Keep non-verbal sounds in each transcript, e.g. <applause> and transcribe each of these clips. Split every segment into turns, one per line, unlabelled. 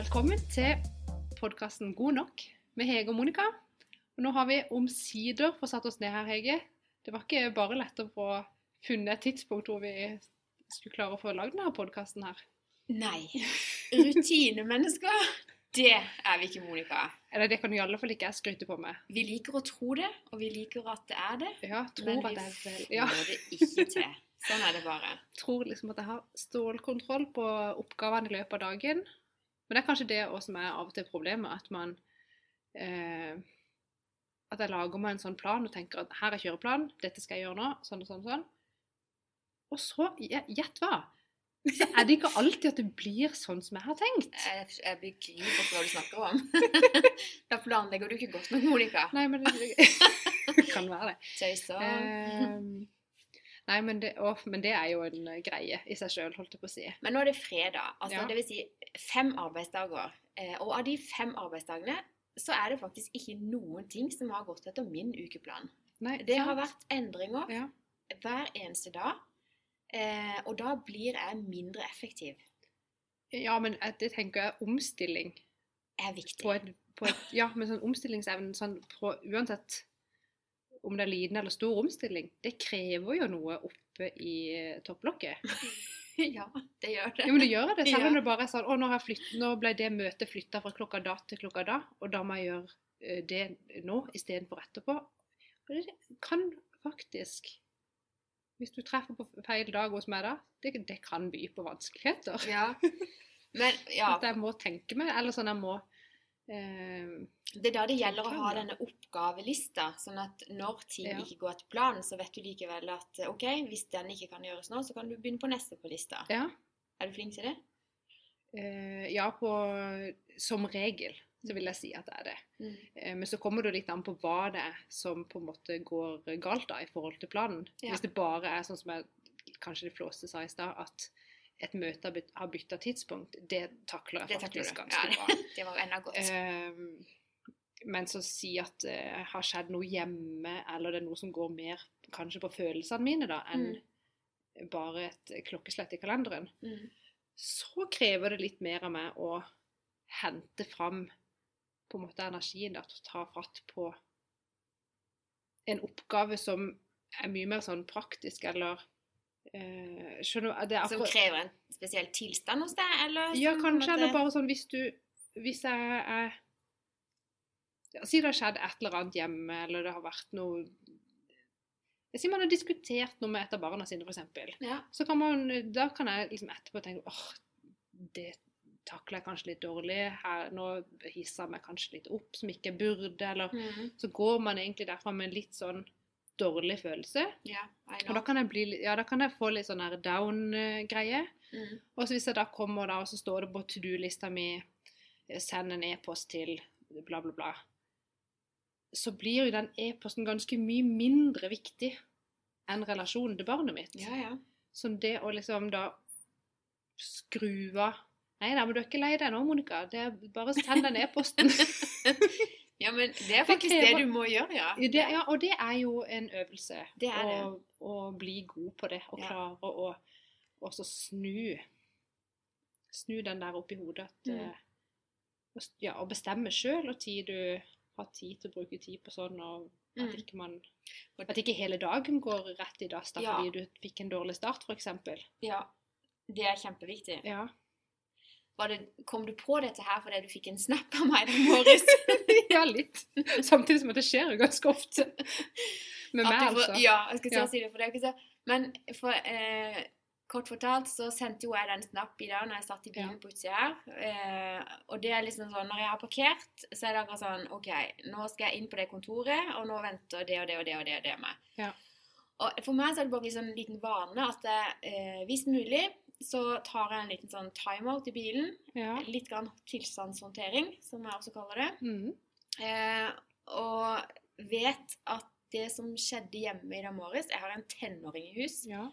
Velkommen til podkasten God nok med Hege og Monica. Og nå har vi omsider fått satt oss ned her, Hege. Det var ikke bare lett å få funnet et tidspunkt hvor vi skulle klare å få lagd denne podkasten her.
Nei. Rutinemennesker, det er vi ikke, Monica.
Eller det kan i alle fall ikke jeg skryte på meg.
Vi liker å tro det, og vi liker at det er det.
Ja, tror
Men
at
det
er vel
får
Ja,
det ikke til. Sånn er det bare.
tror liksom at jeg har stålkontroll på oppgavene i løpet av dagen. Men det er kanskje det også som er av og til problemet, at man eh, At jeg lager meg en sånn plan og tenker at her er kjøreplanen, dette skal jeg gjøre nå, sånn og sånn og sånn. Og så, gjett hva? Så er det ikke alltid at det blir sånn som jeg har tenkt.
Jeg, jeg begriper ikke hva du snakker om. <laughs> da planlegger du ikke godt nok, Monica.
Nei, men det kan være det.
Tøyser.
Ehm, nei, men det, å, men det er jo en greie i seg sjøl, holdt jeg på å si.
Men nå er det fredag, altså
Ja.
det vil si fem arbeidsdager. Eh, og av de fem arbeidsdagene så er det faktisk ikke noen ting som har gått etter min ukeplan.
Nei,
Det har vært endringer
Ja.
hver eneste dag. Eh, og da blir jeg mindre effektiv.
ja, men eh, det tenker jeg omstilling
Er viktig.
på et, på et Ja, men sånn omstillingsevnen sånn på, Uansett om det er liten eller stor omstilling, det krever jo noe oppe i eh, topplokket. <laughs>
ja, det gjør det.
Ja, men det gjør det. Selv om det bare er sånn Å, nå, flytt, nå ble det møtet flytta fra klokka da til klokka da, og da må jeg gjøre eh, det nå istedenfor etterpå. Og det kan faktisk Hvis du treffer på feil dag hos meg da, det, det kan by på vanskeligheter.
Ja. Men <laughs> ja,
At jeg må tenke meg, eller sånn jeg må
det er da det gjelder å ha denne oppgavelista, sånn at når ting
Ja.
ikke går etter planen, så vet du likevel at eh, ok, hvis den ikke kan gjøres nå, så kan du begynne på neste på lista.
Ja.
Er du flink til det?
Eh, ja, på, som regel så vil jeg si at det er det.
Mm.
Eh, men så kommer det litt an på hva det er som på en måte går galt da i forhold til planen.
Ja.
Hvis det bare er sånn som jeg, kanskje de flåste sa i stad, at et møte har byt- bytta tidspunkt, det takler jeg
Det
faktisk
takler
ganske bra.
det, var enda godt.
Eh, men så si at det har skjedd noe hjemme, eller det er noe som går mer kanskje på følelsene mine da, enn bare et klokkeslett i kalenderen
Mm.
så krever det litt mer av meg å hente fram på en måte energien da, til å ta fatt på en oppgave som er mye mer sånn praktisk, eller eh, Skjønner? Det er
Som krever en spesiell tilstand hos deg, eller?
ja, kanskje, eller bare sånn hvis du Hvis jeg er ja, Si det har skjedd et eller annet hjemme, eller det har vært noe sier man har diskutert noe med et av barna sine, f.eks.
Ja.
Så kan man, da kan jeg liksom etterpå tenke åh, det takler jeg kanskje litt dårlig. Her, nå hisser jeg meg kanskje litt opp som ikke burde. Eller
Mm.
så går man egentlig derfra med litt sånn dårlig følelse.
Yeah,
Og da kan jeg, bli, ja, da kan jeg få litt sånn down-greie.
Mm.
Og så hvis jeg da kommer da, og så står det på to do-lista mi eh, send en e-post til bla, bla, bla, så blir jo den e-posten ganske mye mindre viktig enn relasjonen til barnet mitt.
Ja, ja.
Som det å liksom da skru av Nei da, men du er ikke lei deg nå, Monica. Det er bare send den e-posten. <laughs>
ja, men det er faktisk det,
krever-
du må gjøre, ja.
Det, ja, og det er jo en øvelse.
Det er det.
Å, å bli god på det, og
Ja.
klare å også snu Snu den der opp i hodet at
Mm.
eh, og Ja, og bestemme sjøl når tid du har tid til å bruke tid på sånn, og at
Mm.
ikke man At ikke hele dagen går rett i dass da
Ja.
fordi du fikk en dårlig start, f.eks.
Ja, det er kjempeviktig.
Ja.
Det, kom du på dette her fordi du fikk en snap av meg i morges? <laughs>
ja, litt. Samtidig som at det skjer jo ganske ofte. Med meg, altså.
Ja, jeg skal
Ja.
si det, for det er ikke så Men for, eh, kort fortalt så sendte jo jeg den snap i dag når jeg satt i bilen
Ja.
på utsida her. Eh, og det er liksom sånn, når jeg har parkert, så er det akkurat sånn OK, nå skal jeg inn på det kontoret, og nå venter det og det og det og det, og det meg.
Ja.
Og for meg så er det bare en sånn en liten vane at jeg, eh, hvis mulig så tar jeg en liten sånn timeout i bilen.
Ja.
Litt grann tilstandshåndtering, som jeg også kaller det.
Mm.
Eh, og vet at det som skjedde hjemme i dag morges Jeg har en tenåring i hus.
ja.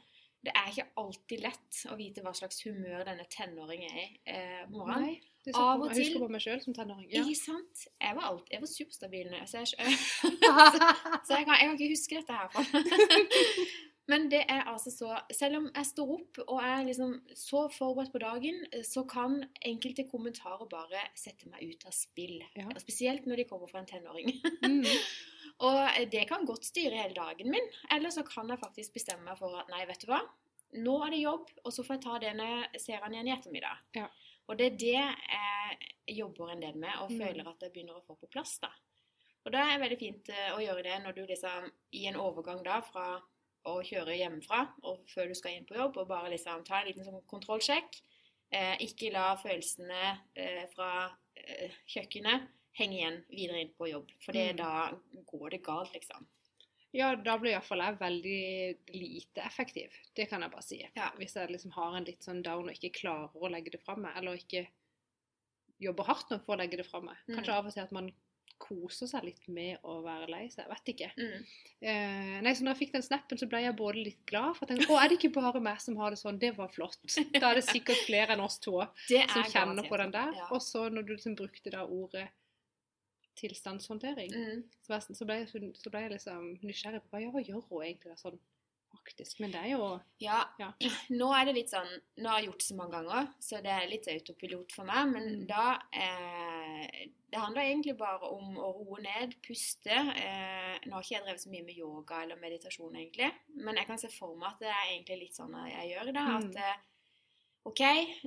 Det er ikke alltid lett å vite hva slags humør denne tenåringen er i eh, morgenen.
Nei. Er
Av
så,
og
jeg husker på meg sjøl som tenåring. Ja.
Ikke sant? Jeg var, alt, jeg var superstabil. Så jeg, <laughs> <laughs> så jeg, kan, jeg kan ikke huske dette her. <laughs> Men det er altså så Selv om jeg står opp og er liksom så forberedt på dagen, så kan enkelte kommentarer bare sette meg ut av spill.
Ja.
Spesielt når de kommer fra en tenåring.
Mm. <laughs>
og det kan godt styre hele dagen min. Eller så kan jeg faktisk bestemme meg for at nei, vet du hva. Nå er det jobb, og så får jeg ta det når jeg ser han igjen i ettermiddag.
Ja.
Og det er det jeg jobber en del med, og
Mm.
føler at jeg begynner å få på plass. da. Og da er det veldig fint eh, å gjøre det når du liksom i en overgang da fra å kjøre hjemmefra og før du skal inn på jobb, og bare liksom ta en liten sånn kontrollsjekk. Eh, ikke la følelsene eh, fra eh, kjøkkenet henge igjen videre inn på jobb, for det,
Mm.
da går det galt, liksom.
Ja, da blir iallfall jeg veldig lite effektiv. Det kan jeg bare si.
Ja.
Hvis jeg liksom har en litt sånn down og ikke klarer å legge det fra meg, eller ikke jobber hardt nok for å legge det fra meg. Kanskje
Mm.
av og til at man koser seg litt med å være lei seg. Jeg vet ikke.
Mm.
Eh, nei, så når jeg fikk den snappen, så ble jeg både litt glad for at jeg å, er det ikke bare meg som har det sånn? Det var flott. Da er det sikkert flere enn oss to <laughs> som kjenner på den der.
Ja.
Og så når du liksom brukte da ordet tilstandshåndtering,
Mm.
så, var jeg, så, ble jeg, så- så ble jeg liksom nysgjerrig på hva, ja, hva gjør hun egentlig da sånn faktisk? Men det er jo
Ja,
Ja. <clears throat>
nå er det litt sånn Nå har jeg gjort det så mange ganger, så det er litt autopilot for meg. Men
Mm.
da eh, Det handler egentlig bare om å roe ned, puste. Eh, nå har ikke jeg drevet så mye med yoga eller meditasjon, egentlig. Men jeg kan se for meg at det er egentlig litt sånn jeg gjør det.
Mm.
At eh, OK,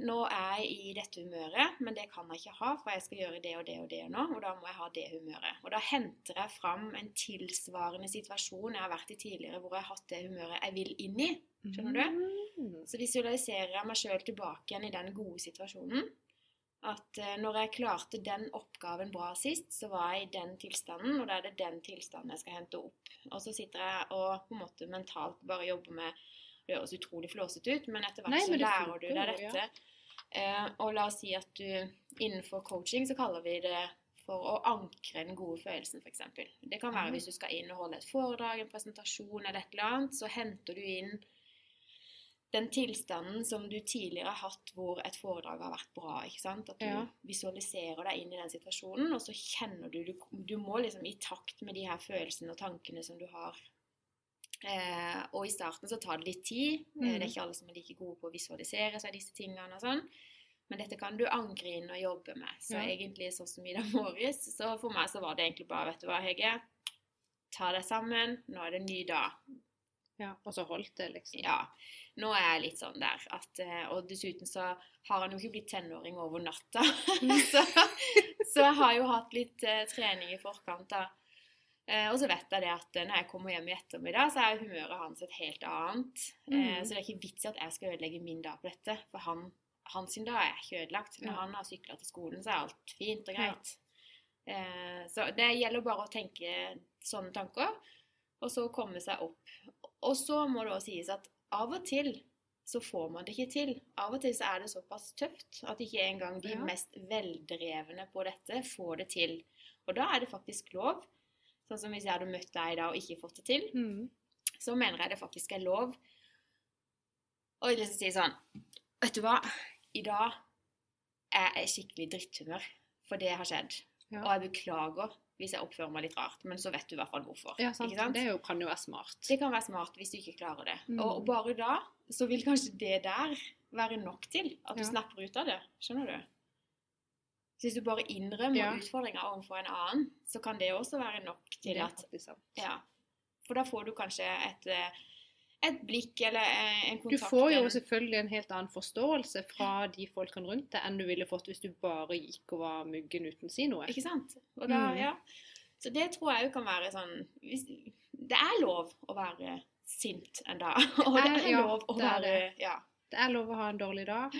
nå er jeg i dette humøret, men det kan jeg ikke ha, for jeg skal gjøre det og det og det nå, og da må jeg ha det humøret. Og da henter jeg fram en tilsvarende situasjon jeg har vært i tidligere, hvor jeg har hatt det humøret jeg vil inn i. Skjønner du?
Mm.
Så visualiserer jeg meg sjøl tilbake igjen i den gode situasjonen. At eh, når jeg klarte den oppgaven bra sist, så var jeg i den tilstanden, og da er det den tilstanden jeg skal hente opp. Og så sitter jeg og på en måte mentalt bare jobber med Det høres utrolig flåsete ut, men etter hvert
Nei,
så
men så
lærer du deg
dette.
dette. Eh, og la oss si at du innenfor coaching så kaller vi det for å ankre den gode følelsen, f.eks. Det kan være
Ah.
hvis du skal inn og holde et foredrag, en presentasjon eller et eller annet, så henter du inn den tilstanden som du tidligere har hatt hvor et foredrag har vært bra. ikke sant? At du
Ja.
visualiserer deg inn i den situasjonen, og så kjenner du Du, du må liksom i takt med de her følelsene og tankene som du har. Eh, og i starten så tar det litt tid.
Mm.
det er ikke alle som er like gode på å visualisere seg disse tingene og sånn. Men dette kan du angre inn og jobbe med. Så
Ja.
egentlig sånn som i dag morges, så for meg så var det egentlig bare, vet du hva, Hege. Ta deg sammen. Nå er det en ny dag.
Ja, og så holdt det, liksom.
Ja. Nå er jeg litt sånn der at eh, Og dessuten så har han jo ikke blitt tenåring over natta. <laughs> så, så jeg har jo hatt litt eh, trening i forkant, da. Eh, og så vet jeg det at eh, når jeg kommer hjem i ettermiddag, så er humøret hans et helt annet. Eh,
Mhm.
så det er ikke vits i at jeg skal ødelegge min dag på dette, for han, hans dag er ikke ødelagt. Når
Ja.
han har sykla til skolen, så er alt fint og greit. Ja. så det gjelder bare å tenke sånne tanker, og så komme seg opp. Og så må det også sies at av og til så får man det ikke til. Av og til så er det såpass tøft at ikke engang de
Ja.
mest veldrevne på dette får det til. Og da er det faktisk lov. Sånn som hvis jeg hadde møtt deg da og ikke fått det til,
Mm.
så mener jeg det faktisk er lov å liksom si sånn Vet du hva, i dag er jeg i skikkelig dritthumør, for det har skjedd.
Ja.
Og jeg beklager hvis jeg oppfører meg litt rart, men så vet du i hvert fall hvorfor.
Ja, sant.
Ikke sant?
Det jo, kan jo være smart.
Det kan være smart hvis du ikke klarer det.
Mm.
Og bare da så vil kanskje det der være nok til at du
Ja.
snapper ut av det. Skjønner du? Så hvis du bare innrømmer
Ja.
utfordringer overfor en annen, så kan det også være nok til at. Ja. For da får du kanskje et, eh, et blikk eller en kontakt Du
får jo selvfølgelig en helt annen forståelse fra de folkene rundt deg enn du ville fått hvis du bare gikk og var muggen uten å si noe.
Ikke sant? Og da,
Mm.
ja. Så det tror jeg jo kan være sånn hvis, Det er lov å være sint en dag. <laughs> Og det
er- ja,
lov å
det
være Ja.
Det er lov å ha en dårlig dag.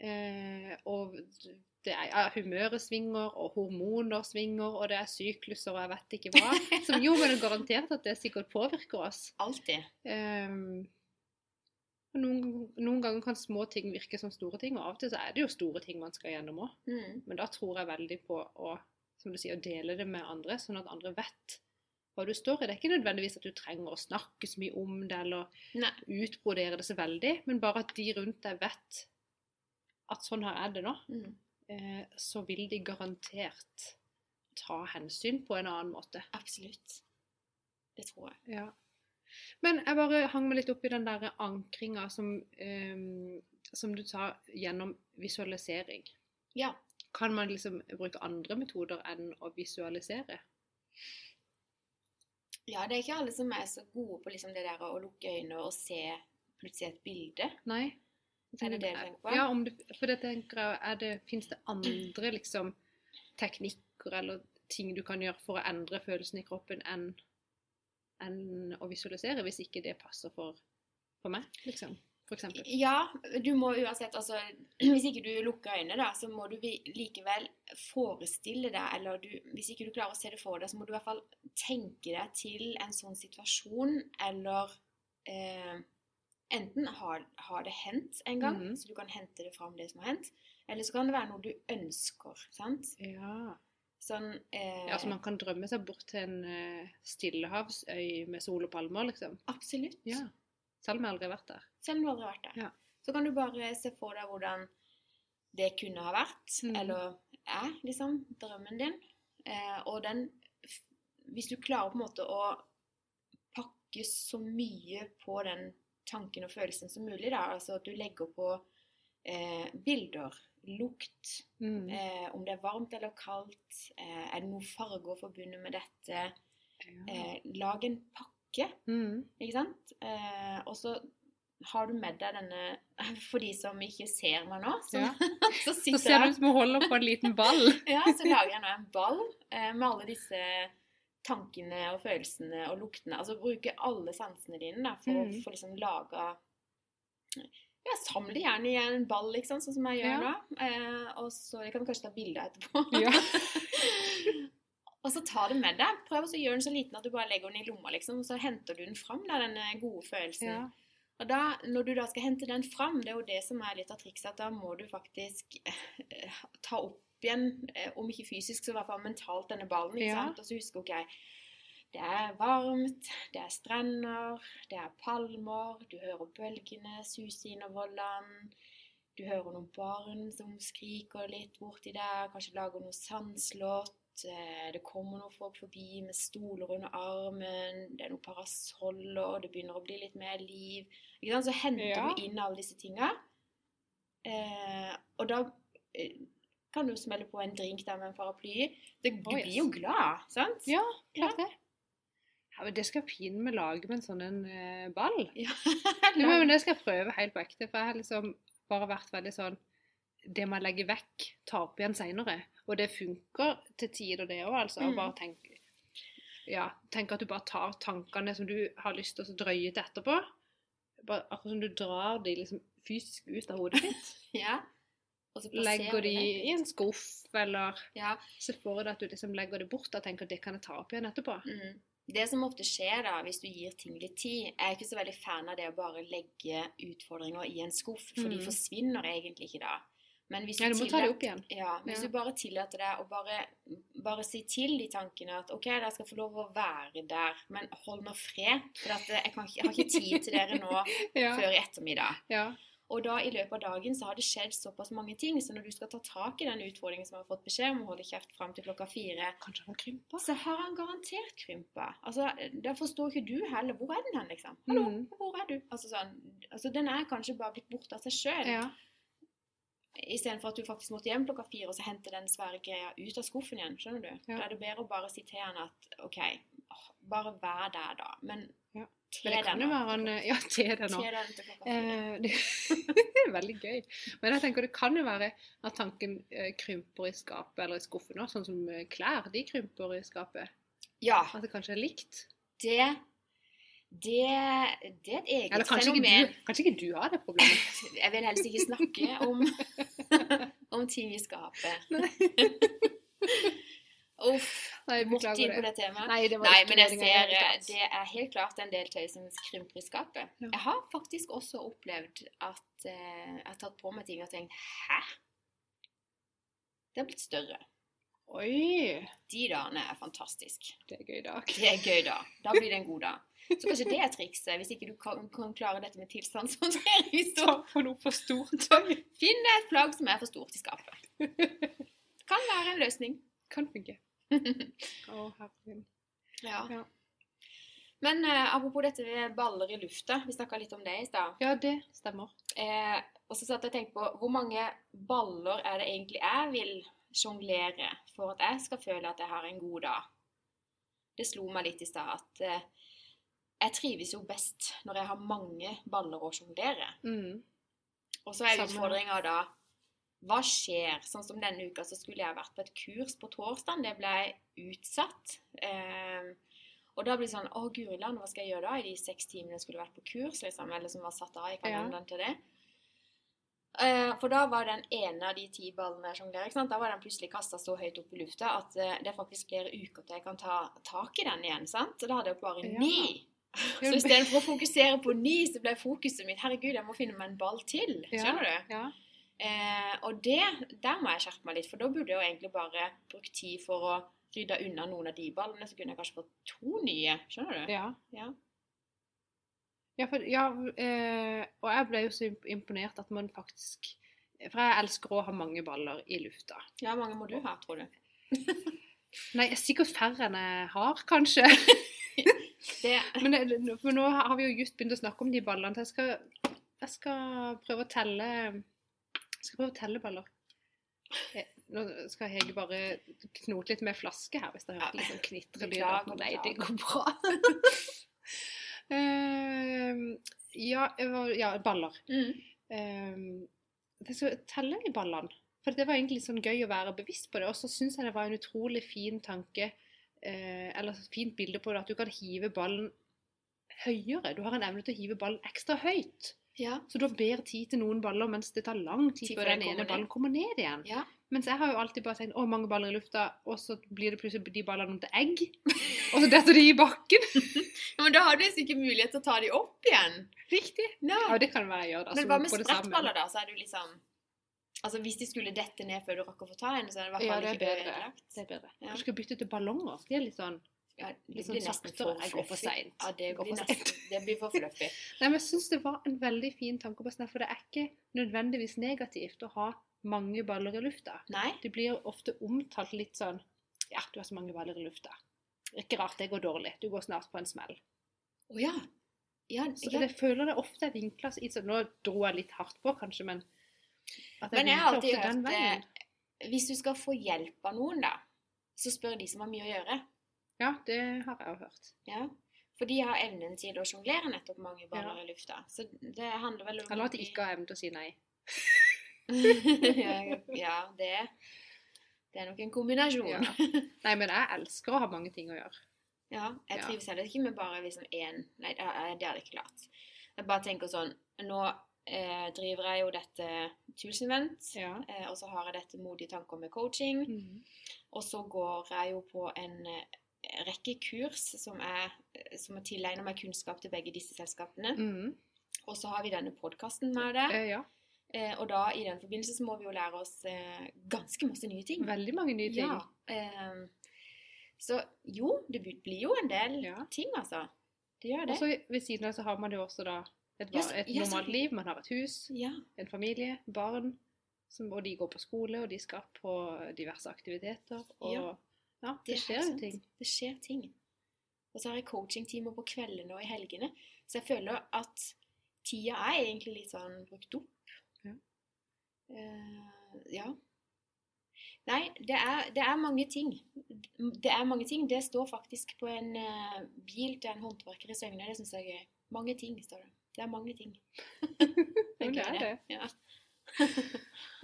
Eh, og det ja, humøret svinger, og hormoner svinger, og det er sykluser og jeg vet ikke hva. <laughs> Som jo, men det er garantert at det sikkert påvirker oss.
Alltid.
Um, noen, noen ganger kan små ting virke som store ting, og av og til så er det jo store ting man skal gjennom òg.
Mm.
Men da tror jeg veldig på å, som du sier, å dele det med andre, sånn at andre vet hva du står i. Det er ikke nødvendigvis at du trenger å snakke så mye om det, eller
Nei.
utbrodere det så veldig, men bare at de rundt deg vet at sånn her er det nå,
Mm.
Eh, så vil de garantert ta hensyn på en annen måte.
Absolutt. Det tror jeg.
Ja. Men jeg bare hang meg litt opp i den der ankringa som, um, som du sa gjennom visualisering.
Ja.
Kan man liksom bruke andre metoder enn å visualisere?
ja, det er ikke alle som er så gode på liksom det der å lukke øynene og se plutselig et bilde.
Nei?
Er det det du tenker på?
Ja, om det, for det tenker jeg, er det, finnes det andre liksom teknikker eller ting du kan gjøre for å endre følelsen i kroppen enn enn å visualisere, hvis ikke det passer for, for meg, liksom? For eksempel.
Ja, du må uansett altså, Hvis ikke du lukker øynene, da, så må du likevel forestille deg Eller du, hvis ikke du klarer å se det for deg, så må du i hvert fall tenke deg til en sånn situasjon, eller eh, Enten har, har det hendt en gang,
mm.
så du kan hente det fram, det som har hendt, eller så kan det være noe du ønsker. sant?
Ja.
Sånn eh,
ja, så man kan drømme seg bort til en eh, stillehavsøy med sol og palmer, liksom?
Absolutt.
Ja. Selv om jeg aldri har vært der.
Selv om du aldri har vært der.
Ja.
Så kan du bare se for deg hvordan det kunne ha vært,
mm.
eller er, liksom, drømmen din. Eh, og den Hvis du klarer på en måte å pakke så mye på den tanken og følelsen som mulig, da, altså at du legger på eh, bilder, lukt,
Mm.
eh, om det er varmt eller kaldt, eh, er det noen farger forbundet med dette, eh, lag en pakke.
Mm.
Ikke sant? Eh, og så har du med deg denne <laughs> For de som ikke ser meg nå, så,
Ja. <laughs>
så
Så ser det ut som hun holder på en liten ball. <laughs>
ja, Så lager jeg nå en ball eh, med alle disse tankene og følelsene og luktene. Altså bruke alle sansene dine da, for
mm.
å få liksom laga ja, Samle gjerne i en ball, liksom, sånn som jeg gjør
Ja.
nå. Eh, og så jeg kan kanskje ta bilde etterpå.
Ja. <laughs>
Og så ta det med deg. Prøv å gjøre den så liten at du bare legger den i lomma, liksom. Og så henter du den fram, da, den gode følelsen.
Ja.
Og da, når du da skal hente den fram, det er jo det som er litt av trikset, at da må du faktisk eh, ta opp igjen, eh, om ikke fysisk, så i hvert fall mentalt, denne ballen. ikke sant? Og så huske, ok, det er varmt, det er strender, det er palmer, du hører bølgene suse innover land, du hører noen barn som skriker litt borti der, kanskje lager noe sandslått, eh, det kommer noen folk forbi med stoler under armen, det er noen parasoller, det begynner å bli litt mer liv. Ikke? Så henter
Ja.
du inn alle disse tinga. Eh, og da kan du smelle på en drink der med en paraply. Det, du
Oh, yes.
blir jo glad, sant?
Ja, klart det. Ja, men Det skal pinadø lage med en sånn en eh, ball. <laughs>
Ja.
Ja, men det skal jeg prøve helt på ekte, for jeg har liksom bare vært veldig sånn Det man legger vekk, tar opp igjen seinere. Og det funker til tider, det òg, altså.
Mm.
Bare tenk Ja, tenk at du bare tar tankene som du har lyst til å drøye til etterpå. Bare, akkurat som du drar de liksom fysisk ut av hodet ditt. <laughs>
ja. Og
Legger de
det.
i en skuff, eller
Ja.
se for deg at du liksom legger det bort og tenker at det kan jeg ta opp igjen etterpå.
Mm. Det som ofte skjer da, hvis du gir ting litt tid Jeg er ikke så veldig fan av det å bare legge utfordringer i en skuff, for de
Mm.
forsvinner egentlig ikke da. Men hvis
Ja, du må ta det
tillat-
opp igjen.
Ja, hvis
Ja.
du bare tillater deg å bare, bare si til de tankene at OK, dere skal få lov å være der, men hold nå fred, for jeg, kan ikke, jeg har ikke tid til dere nå <laughs> før i ettermiddag. Og da i løpet av dagen så har det skjedd såpass mange ting, så når du skal ta tak i den utfordringen som har fått beskjed om å holde kjeft fram til klokka fire,
Kanskje han krympa?
så har han garantert krympa. Altså, da forstår ikke du heller. Hvor er den hen, liksom? Hallo,
Mm.
hvor er du? Altså sånn, altså den er kanskje bare blitt borte av seg sjøl.
Ja.
Istedenfor at du faktisk måtte hjem klokka fire og så hente den svære greia ut av skuffen igjen. skjønner du?
Ja.
Da er det bedre å bare si til han at OK, bare vær der, da. Men
Ja. Men det kan jo være en Ja, til.
Den.
Eh, <laughs> det er veldig gøy. Men jeg tenker det kan jo være at tanken eh, krymper i skapet eller i skuffen òg, sånn som eh, klær. De krymper i skapet.
Ja,
At det kanskje er likt.
det det, det er et eget
Eller kanskje ikke, du, kanskje ikke du har det problemet. <laughs>
Jeg vil helst ikke snakke om, <laughs> om ting i skapet. Uff.
Nei,
Måtte inn på
det.
temaet.
Nei, det var
Nei, men jeg ser det er helt klart en del tøy som krymper i skapet.
Ja.
Jeg har faktisk også opplevd at eh, jeg har tatt på meg ting og tenkt Hæ? Det har blitt større.
Oi,
De dagene er fantastisk.
det er gøy dag.
Det er gøy, da. Da blir det en god dag. Så kanskje det er trikset, hvis ikke du kan, kan klare dette med tilstandshåndtering. Så
Ta noe for stort <laughs>
finn deg et plagg som er for stort i skapet. <laughs> Kan være en løsning.
Kan funke. <laughs> Å, herregud.
Ja.
Ja.
Men eh, apropos dette med baller i lufta, vi snakka litt om det i stad.
Ja, det stemmer.
Eh, og så satt jeg og tenkte på hvor mange baller er det egentlig jeg vil sjonglere for at jeg skal føle at jeg har en god dag. Det slo meg litt i stad at eh, jeg trives jo best når jeg har mange baller å sjonglere.
Mm.
Og så er utfordringa da Hva skjer? Sånn som denne uka så skulle jeg vært på et kurs på torsdag. Det ble utsatt. Eh, og da blir det sånn Å, guri land, hva skal jeg gjøre da i de seks timene jeg skulle vært på kurs? liksom, Eller som var satt av i kalenderen til det. Eh, for da var den ene av de ti ballene jeg sjonglerer, da var den plutselig kasta så høyt opp i lufta at eh, det er faktisk flere uker til jeg kan ta tak i den igjen. sant? Så da hadde jeg bare
Ja.
ni. <laughs> Så istedenfor å fokusere på ni, så ble fokuset mitt Herregud, jeg må finne meg en ball til. Skjønner du?
Ja.
Eh, og det, der må jeg skjerpe meg litt, for da burde jeg jo egentlig bare brukt tid for å rydde unna noen av de ballene, så kunne jeg kanskje fått to nye. Skjønner du?
ja.
Ja.
Ja, for, ja eh, og jeg ble jo så imponert at man faktisk For jeg elsker å ha mange baller i lufta.
Ja, Hvor mange må du ha, tror du? <laughs>
Nei, sikkert færre enn jeg har, kanskje. <laughs>
Det, <laughs>
Men det, for nå har vi jo just begynt å snakke om de ballene, så jeg skal, jeg skal prøve å telle Jeg skal prøve å telle baller. Eh, Nå skal Hege bare knote litt med flaske her, hvis det høres
Ja.
litt sånn knitrelyd.
Beklager,
Nei, det går bra. uh, <laughs> ja, var- ja, baller.
mm.
Uh, jeg skal telle i ballene. For det var egentlig sånn gøy å være bevisst på det. Og så syns jeg det var en utrolig fin tanke, uh, eller fint bilde på det, at du kan hive ballen høyere. Du har en evne til å hive ballen ekstra høyt.
Ja.
Så du har bedre tid til noen baller, mens det tar lang tid
Tid
før den ene ballen kommer ned igjen.
ja.
Mens jeg har jo alltid bare tenkt å, mange baller i lufta, og så blir det plutselig de ballene til egg. Og så detter de i bakken. <laughs>
Men da har du liksom ikke mulighet til å ta de opp igjen.
Riktig.
Nei.
Ja, det kan være jeg gjør. da,
Men hva med sprettballer, da? Så er det jo liksom Altså, Hvis de skulle dette ned før du rakk å få ta en, så er det i hvert
Ja,
fall
det er
ikke
bedre.
ødelagt.
Det er bedre.
Ja.
Du skal bytte til ballonger. De er litt sånn
Ja, det nesten for
Jeg går for seint.
Ja, det blir nesten Det blir for fluffy. <laughs>
Nei, men jeg syns det var en veldig fin tanke på for det er ikke nødvendigvis negativt å ha mange baller i lufta.
Nei?
Det blir ofte omtalt litt sånn Ja, du har så mange baller i lufta. Ikke rart det går dårlig. Du går snart på en smell.
Å ja. Ja,
Så
ja.
jeg føler det ofte er vinkla i sånn Nå dro jeg litt hardt på, kanskje, men det
Men jeg har alltid hørt eh, Hvis du skal få hjelp av noen, da, så spør de som har mye å gjøre.
Ja, det har jeg jo hørt.
Ja. For de har evnen til å sjonglere nettopp mange baller i lufta. Så det handler vel om
Eller at de ikke har evnen til å si nei.
ja, <laughs> ja, det, det er nok en kombinasjon.
Ja. Nei, men jeg elsker å ha mange ting å gjøre.
Ja, jeg
Ja.
trives heller ikke med bare liksom én Nei, det det er ikke klart. Jeg bare tenker sånn Nå eh, driver jeg jo dette Tusenvendt,
Ja.
eh, og så har jeg dette Modige tanker med coaching.
Mhm.
Og så går jeg jo på en eh, rekke kurs som er, som er tilegner meg kunnskap til begge disse selskapene.
Mm.
Og så har vi denne podkasten med det.
Eh, ja.
Eh, og da i den forbindelse så må vi jo lære oss eh, ganske masse nye ting.
Veldig mange nye ting.
Ja. ehm, så jo, det blir jo en del
Ja.
ting, altså. Det gjør det.
Og så ved siden av så har man jo også da et, et
så-
normalt liv. Man har et hus, en familie, barn. Som, og de går på skole, og de skal på diverse aktiviteter. Og
Ja,
det, det,
er
skjer jo ting.
Det skjer ting. Og så har jeg coachingtimer på kveldene og i helgene. Så jeg føler at tida er egentlig litt sånn brukt opp.
Ja.
Uh, ja. Nei, det er, det er mange ting. Det er mange ting. Det står faktisk på en uh, bil til en håndverker i Søgne. Det syns jeg er gøy. Mange ting, står det. Det er mange ting. <laughs>
Det er det.
Ja.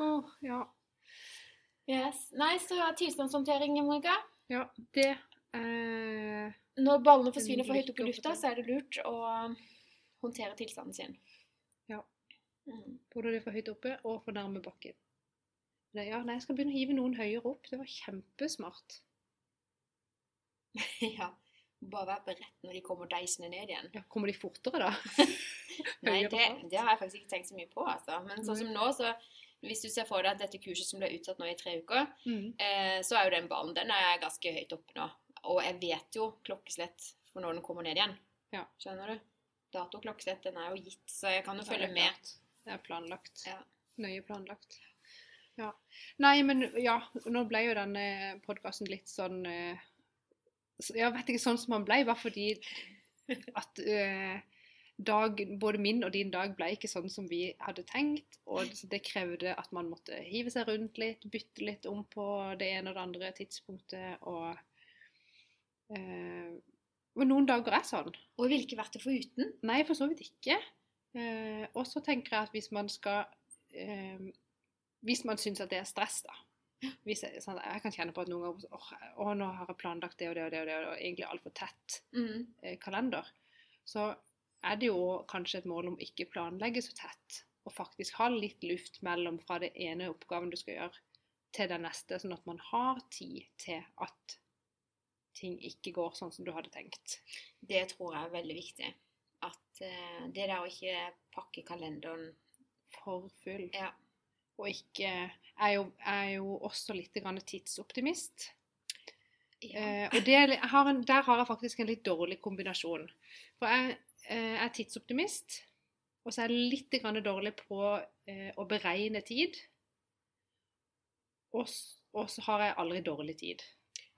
oh, ja.
Yes. Nei, så tilstandshåndtering, Monica.
Ja, det eh,
Når ballene forsvinner for høyt opp i lufta, så er det lurt å håndtere tilstanden sin.
Ja.
Mm.
Både det for høyt oppe og for nærme bakken. Det, ja, nei, jeg skal begynne å hive noen høyere opp. Det var kjempesmart. <laughs>
ja. Bare være beredt når de kommer deisende ned igjen.
Ja, kommer de fortere, da? <laughs>
Nei, det, det har jeg faktisk ikke tenkt så mye på, altså. Men sånn som nå, så hvis du ser for deg at dette kurset som ble utsatt nå i tre uker,
Mm.
eh, så er jo den ballen den er ganske høyt oppe nå. Og jeg vet jo klokkeslett for når den kommer ned igjen.
Ja.
Skjønner du? Dato og klokkeslett den er jo gitt, så jeg kan jo følge med.
Det er planlagt.
Ja.
Nøye planlagt. Ja. Nei, men ja, nå ble jo denne podkasten litt sånn eh, Jeg vet ikke sånn som han ble, bare fordi At eh, dag, både min og din dag ble ikke sånn som vi hadde tenkt. Og det krevde at man måtte hive seg rundt litt, bytte litt om på det ene og det andre tidspunktet. Og, eh, noen dager er sånn.
Og jeg ville ikke vært det foruten.
Nei, for så vidt ikke. Eh, og så tenker jeg at hvis man skal eh, Hvis man syns at det er stress, da. Hvis jeg, sånn, jeg kan kjenne på at noen ganger åh, åh, nå har jeg planlagt det og det og det, og det, og egentlig altfor tett
Mm.
eh, kalender. Så er det jo kanskje et mål om ikke planlegge så tett, og faktisk ha litt luft mellom fra det ene oppgaven du skal gjøre, til den neste, sånn at man har tid til at ting ikke går sånn som du hadde tenkt.
Det tror jeg er veldig viktig. At uh, det der å ikke pakke kalenderen
For full.
Ja.
Og ikke Jeg er jo, er jo også litt grann tidsoptimist. Uh, og det, har en, der har jeg faktisk en litt dårlig kombinasjon. For jeg er tidsoptimist, og så er jeg litt dårlig på eh, å beregne tid. Og, og så har jeg aldri dårlig tid.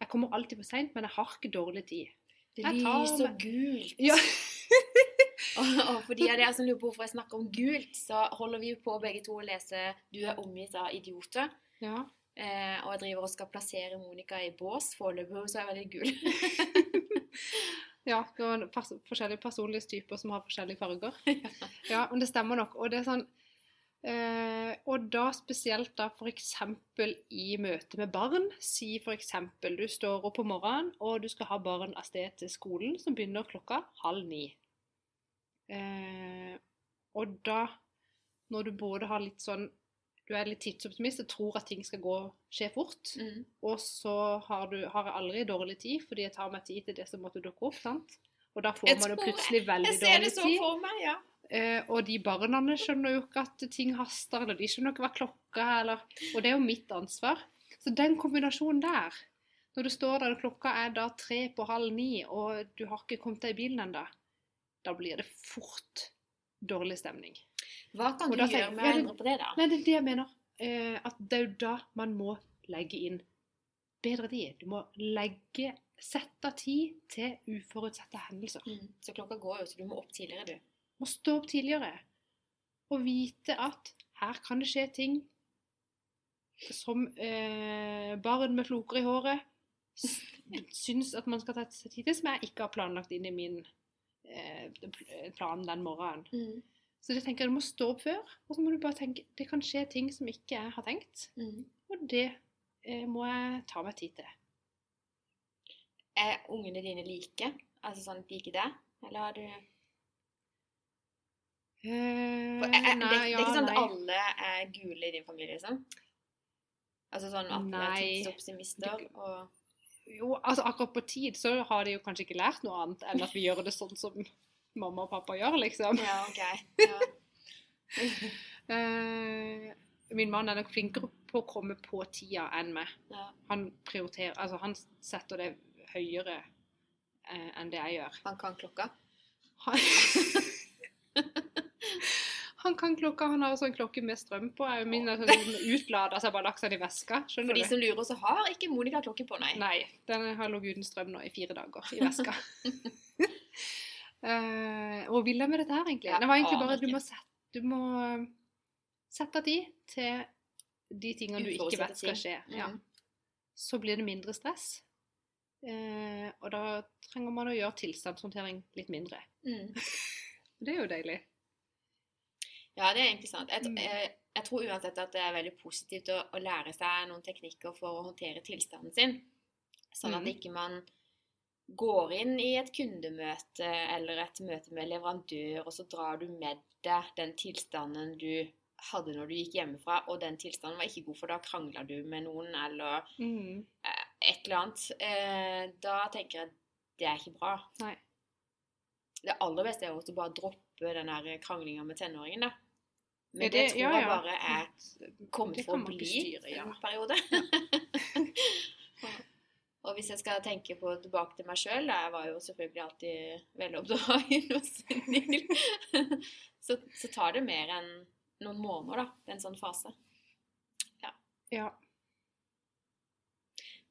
Jeg kommer alltid for seint, men jeg har ikke dårlig tid.
Det
Jeg
lyser
med-
gult.
Ja. <laughs>
Og, og for de av dere som lurer på hvorfor jeg snakker om gult, så holder vi jo på begge to å lese 'Du er omgitt av idioter'.
ja.
Eh, og jeg driver og skal plassere Monica i bås. Foreløpig så er jeg veldig gul. <laughs>
Ja, det var pers forskjellige personlighetstyper som har forskjellige farger. <laughs> Ja, men det stemmer nok. Og det er sånn eh, Og da spesielt da f.eks. i møte med barn. Si f.eks. du står opp om morgenen, og du skal ha barn av sted til skolen, som begynner klokka halv ni. Eh, og da, når du både har litt sånn Du er litt tidsoptimist og tror at ting skal gå skje fort.
Mm.
Og så har, du, har jeg aldri dårlig tid, fordi jeg tar meg tid til det som måtte dukke opp. sant? Og da får
Jeg
man jo plutselig veldig
Jeg ser det
dårlig
så
tid.
for meg, ja.
Eh, og de barna skjønner jo ikke at ting haster, eller de skjønner ikke hva klokka er, eller Og det er jo mitt ansvar. Så den kombinasjonen der, når du står der og klokka er da tre på halv ni, og du har ikke kommet deg i bilen ennå, da blir det fort dårlig stemning.
Hva kan du gjøre
tenker-
med å endre på det, da?
Nei, det er det jeg mener. Eh, at det er jo da man må legge inn bedre tid. Du må legge Sette tid til uforutsette hendelser.
Mm. Så klokka går jo, så du må opp tidligere, du.
Må stå opp tidligere. Og vite at her kan det skje ting som eh, barn med floker i håret syns at man skal ta seg tid til, som jeg ikke har planlagt inn i min eh, plan den morgenen.
Mm.
Så jeg tenker du må stå opp før, og så må du bare tenke det kan skje ting som ikke jeg har tenkt.
Mm.
Og det eh, må jeg ta meg tid til.
Er ungene dine like? Altså sånn like deg? Eller har du
Eh,
For, er, nei, det, det er ikke sånn at alle er gule i din familie, liksom? Altså sånn at alle er
Nei.
tidsoptimister og
Jo, altså akkurat på tid så har de jo kanskje ikke lært noe annet enn at vi gjør det sånn som mamma og pappa gjør, liksom.
Ja, OK. Ja. <laughs>
Eh, min mann er nok flinkere på å komme på tida enn meg.
ja.
Han prioriterer Altså, han setter det høyere eh, enn det jeg gjør.
Han kan klokka?
Han, <laughs> han kan klokka, han har sånn klokke med strøm på. Jeg- Min er sånn utlada, så jeg bare lagt den i veska.
For de
du?
som lurer, så har ikke Monica klokke på, nei.
Nei, den har ligget uten strøm nå i fire dager i veska. <laughs> Eh, og vil jeg med dette her, egentlig?
Ja,
det var egentlig bare at du må, sette, du må sette tid til de tingene du ikke vet skal skje. Ja.
Mm.
Så blir det mindre stress. Uh, og da trenger man å gjøre tilstandshåndtering litt mindre.
Mm. <laughs>
Det er jo deilig.
Ja, det er egentlig sant. Jeg,
Mm.
jeg, jeg tror uansett at det er veldig positivt å, å lære seg noen teknikker for å håndtere tilstanden sin. Sånn at
Mm.
ikke man går inn i et kundemøte eller et møte med leverandør, og så drar du med deg den tilstanden du hadde når du gikk hjemmefra, og den tilstanden var ikke god, for da krangla du med noen eller
Mm.
eh, et eller annet. Eh, da tenker jeg det er ikke bra.
Nei.
Det aller beste er å bare droppe den kranglinga med tenåringen, da. Men det,
det-
tror
ja,
jeg
ja.
bare er kommet for å bli
ja.
en periode. <laughs> og hvis jeg skal tenke på tilbake til meg sjøl, jeg var jo selvfølgelig alltid veloppdragen og snill, så, så tar det mer enn noen måneder, da, en sånn fase.
Ja.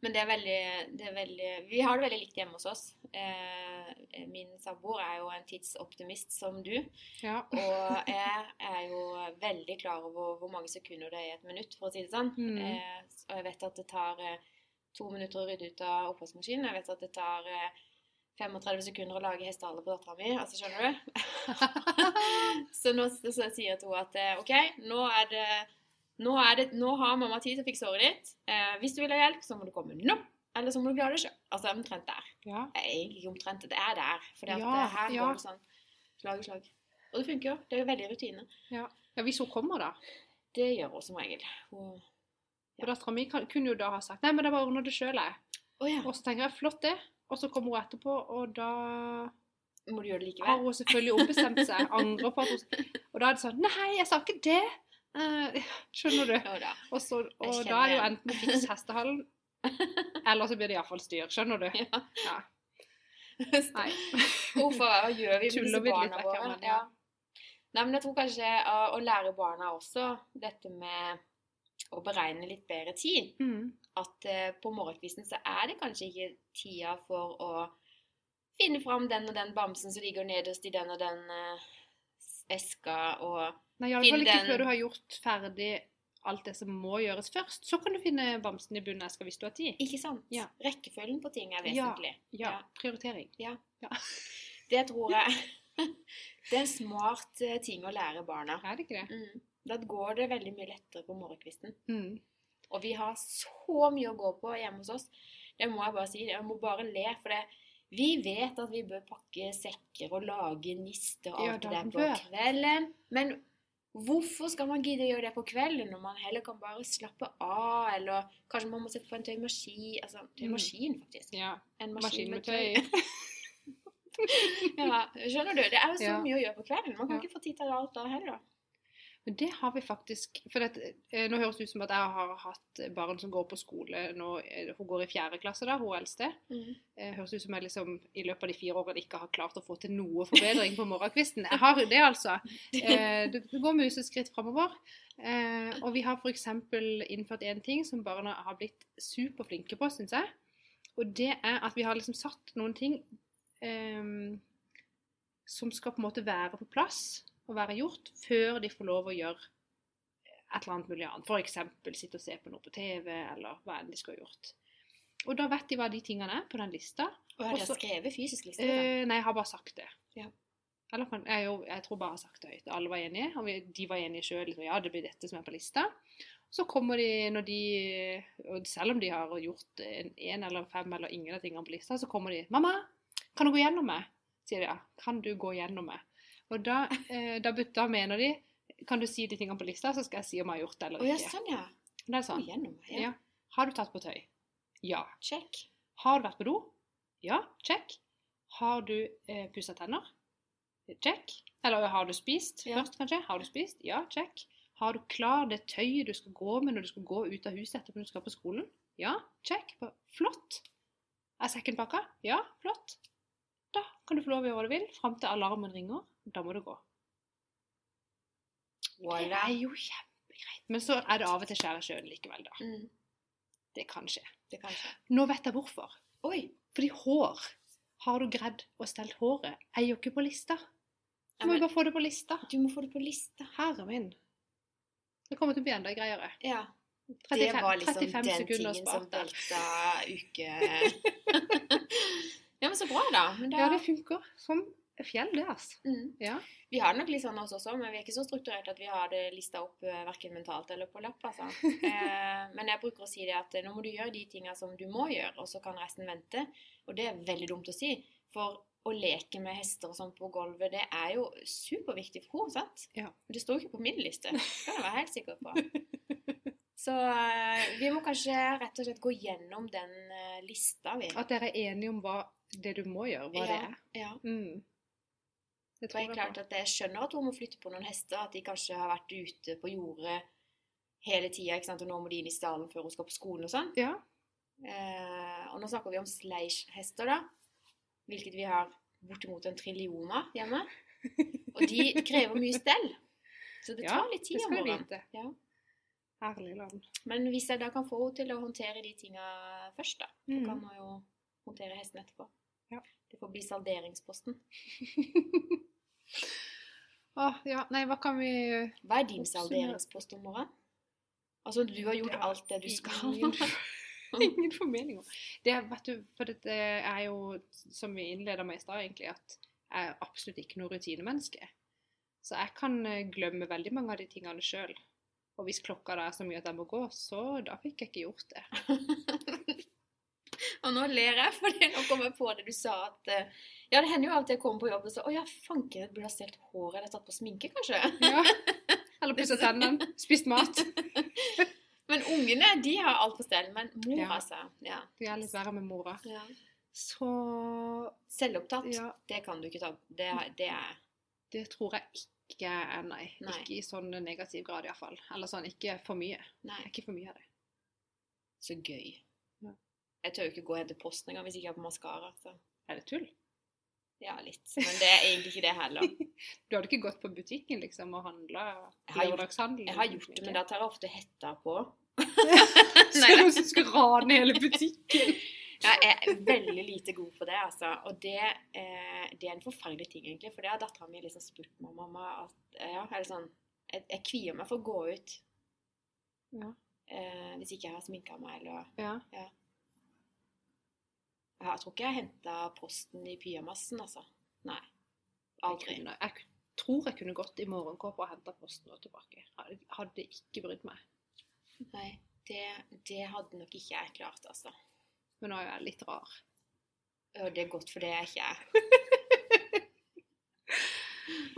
Men det er, veldig, det er veldig Vi har det veldig likt hjemme hos oss. Eh, min samboer er jo en tidsoptimist som du.
Ja.
Og <laughs> jeg er jo veldig klar over hvor mange sekunder det er i et minutt, for å si det sånn.
Mm.
Eh, og jeg vet at det tar eh, to minutter å rydde ut av oppvaskmaskinen. Jeg vet at det tar eh, 35 sekunder å lage hestehale på dattera mi. Altså, skjønner du? <laughs> så nå så sier jeg til henne at eh, OK, nå er det nå, er det, nå har mamma tid til å fikse håret ditt. Eh, hvis du vil ha hjelp, så må du komme nå. Eller så må du klare det sjøl. Altså omtrent der.
ja.
Er egentlig ikke omtrent, det er der. For
Ja,
her
ja.
går det sånn slag i slag. Og det funker jo. Det er veldig rutine.
ja. Hvis hun kommer, da.
Det gjør hun som regel. Hun
For dattera mi kunne jo da ha sagt Nei, men det bare ordner det sjøl, jeg.
Å ja.
Og så tenker jeg flott, det. Og så kommer hun etterpå, og da
Må du gjøre det
har hun selvfølgelig ombestemt seg. <laughs> Angrer på at hun Og da er det sånn Nei, jeg sa ikke det! Uh, skjønner du?
Oh, da.
Og, så, og da er det jo enten å fikse hestehallen, <laughs> eller så blir det iallfall styr. Skjønner du?
Ja.
Ja. Nei.
Hvorfor gjør vi med disse barna våre?
ja.
Ja. Nei, men jeg tror kanskje å, å lære barna også dette med å beregne litt bedre tid.
Mm.
At eh, på morgenkvisten så er det kanskje ikke tida for å finne fram den og den bamsen som ligger nederst i den og den eh, eska, og
Nei, iallfall ikke
den-
før du har gjort ferdig alt det som må gjøres først. Så kan du finne bamsen i bunnen eska hvis du har tid.
Ikke sant?
Ja.
Rekkefølgen på ting er
Ja.
vesentlig.
Ja,
Ja.
prioritering.
Det tror jeg <laughs> Det er en smart eh, ting å lære barna.
Er det ikke det?
Mm. Da går det veldig mye lettere på morgenkvisten.
Mm.
Og vi har så mye å gå på hjemme hos oss. Det må jeg bare si. Jeg må bare le. For det, vi vet at vi bør pakke sekker og lage nister og alt det der på kvelden. Men hvorfor skal man gidde å gjøre det på kvelden når man heller kan bare slappe av? Eller kanskje man må sette på en tøymaskin. Altså tøymaskin, faktisk.
Ja.
En
Maskin med
tøy.
tøy. <laughs>
ja, skjønner du? Det er jo så
Ja.
mye å gjøre på kvelden. Man kan
Ja.
ikke få tid til alt da heller.
Men det har vi faktisk For det, eh, nå høres det ut som at jeg har hatt barn som går på skole nå, eh, Hun går i fjerde klasse, da, hun eldste.
Mm.
Eh, høres ut som jeg liksom i løpet av de fire årene ikke har klart å få til noe forbedring på morgenkvisten. Jeg har det, altså. Det går museskritt framover. Og vi har f.eks. innført en ting som barna har blitt superflinke på, syns jeg. Og det er at vi har liksom satt noen ting um, som skal på en måte være på plass og være gjort før de får lov å gjøre et eller annet mulig annet. F.eks. sitte og se på noe på TV, eller hva enn de skal ha gjort. Og da vet de hva de tingene er på den lista.
Og har dere skrevet fysisk liste?
Eh, nei, jeg har bare sagt det.
Ja.
Eller jeg, jeg tror bare jeg har sagt det høyt. Alle var enige, og vi, de var enige sjøl. Ja, det blir dette som er på lista. Så kommer de når de og Selv om de har gjort en, en eller fem eller ingen av tingene på lista, så kommer de 'Mamma, kan du gå gjennom meg?' sier de. ja. 'Kan du gå gjennom meg?' Og da, eh, da, but- en mener de 'Kan du si de tingene på lista, så skal jeg si om jeg har gjort det eller
oh, ja,
ikke'.
sånn ja.
Det er sånn.
gjennom. Ja.
Ja. Har du tatt på tøy? Ja.
Check.
Har du vært på do? Ja, check. Har du eh, pussa tenner? Check. Eller har du spist
Ja.
først, kanskje? Har du spist? Ja, check. Har du klar det tøyet du skal gå med når du skal gå ut av huset etterpå når du skal på skolen? Ja, check. Flott. Er sekken pakka? Ja, flott. Da kan du få lov å gjøre hva du vil fram til alarmen ringer. Da må du gå. Det er jo kjempegreit. Men så er det av og til skjære sjøen likevel, da.
Mm,
Det kan
det kan skje.
Nå vet jeg hvorfor.
Oi.
Fordi hår Har du greid å stelle håret? Er jo ikke på lista. Du må jo bare få det på lista.
du må få det på lista.
Herre min. Det kommer til å bli enda greiere.
Ja. Det var liksom
35
den
sekunder
tingen som velta uke... <laughs> ja, men så bra, da. Men da
Ja, det funker som fjell, det, altså.
mm.
Ja.
Vi har det nok litt sånn oss også, men vi er ikke så strukturert at vi har det lista opp uh, verken mentalt eller på lapp. Altså. <laughs> Eh, men jeg bruker å si det at eh, nå må du gjøre de tinga som du må gjøre, og så kan resten vente. Og det er veldig dumt å si. For å leke med hester og sånn på gulvet, det er jo superviktig for henne, sant?
Ja.
Det står jo ikke på min liste. Det kan jeg være helt sikker på. <laughs> Så eh, vi må kanskje rett og slett gå gjennom den eh, lista, vi.
At dere er enige om hva det du må gjøre, hva
Ja.
det er.
Ja.
Mm. Det tror
jeg klart at jeg skjønner at hun må flytte på noen hester, at de kanskje har vært ute på jordet hele tida, og nå må de inn i stallen før hun skal på skolen og sånn.
Ja.
Eh, og nå snakker vi om sleish-hester, da, hvilket vi har bortimot en trillion av hjemme. Og de krever mye stell. Så det
Ja,
tar litt tid om morgenen. Ja.
Herlig land.
Men hvis jeg da kan få henne til å håndtere de tinga først, da, så
Mm.
kan hun jo håndtere hesten etterpå.
Ja.
Det får bli salderingsposten. <laughs>
Åh, ja, nei, hva kan vi
Hva er din salderingspost morgenen? Altså, du har gjort alt det du skal. <laughs>
Ingen, formeninger. Det, vet du, for det er jo, som vi innleda med i stad, egentlig, at jeg er absolutt ikke noe rutinemenneske. Så jeg kan eh, glemme veldig mange av de tingene sjøl. Og hvis klokka da er så mye at jeg må gå, så da fikk jeg ikke gjort det. <laughs> <laughs>
Og nå ler jeg, fordi nå kom jeg på det du sa at eh, Ja, det hender jo av og til jeg kommer på jobb og så Å ja, fanken, jeg burde ha stelt håret eller tatt på sminke, kanskje.
Ja. <laughs> Eller pussa tennene, spist mat. <laughs>
Men ungene, de har alt på stell. Men mor,
Ja.
altså. Ja.
Det er litt verre med mora.
ja.
Så
Selvopptatt,
ja,
det kan du ikke ta Det, det er
det tror jeg ikke er, nei.
Nei.
Ikke i sånn negativ grad, iallfall. Eller sånn ikke for mye.
Nei,
Ikke for mye av det.
så gøy.
Ja.
Jeg tør jo ikke gå og hente posten engang hvis jeg ikke har på maskara.
Er det tull?
Ja, litt. Men det er egentlig ikke det heller. <laughs>
Du hadde ikke gått på butikken liksom og handla lørdagshandel?
Jeg har gjort det, men da tar jeg ofte hetta på.
Ser <laughs>
Nei,
noen <laughs> som skal rane hele butikken?
Jeg er veldig lite god på det, altså. Og det, eh, det er en forferdelig ting, egentlig. For det har dattera mi liksom spurt meg, mamma, at ja, er det sånn Jeg, jeg kvier meg for å gå ut
Ja.
eh, hvis ikke jeg har sminka meg, eller
ja.
Har- jeg tror ikke jeg henta posten i pyjamasen, altså. Nei. Aldri.
Jeg, jeg tror jeg kunne gått i morgenkåpa og henta posten og tilbake. Hadde- ikke brydd meg.
Nei, det, det hadde nok ikke jeg klart, altså.
Men nå er jeg litt rar.
Ja, det er godt, for det er ikke jeg. <laughs>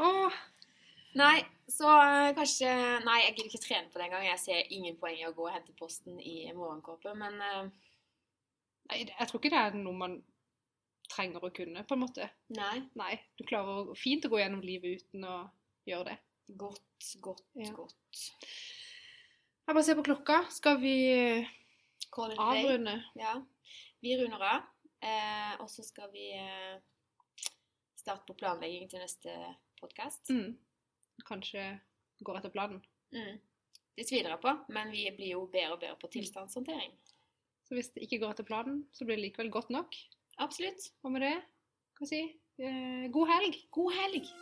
Åh,
Nei, så eh, kanskje Nei, jeg gidder ikke trene på det engang. Jeg ser ingen poeng i å gå og hente posten i morgenkåpe, men
det- jeg tror ikke det er noe man trenger å kunne, på en måte.
nei.
Nei, du klarer fint å gå gjennom livet uten å gjøre det.
Godt, godt,
Ja.
godt.
Jeg bare ser på klokka. Skal vi avrunde?
Ja. Vi runder av, eh, og så skal vi eh, starte på planlegging til neste podkast.
Mm. Kanskje går etter planen.
Mm. Det tviler jeg på, men vi blir jo bedre og bedre på tilstandshåndtering.
Så hvis det ikke går etter planen, så blir det likevel godt nok.
Absolutt.
Og med det, hva si, eh, god helg!
God helg!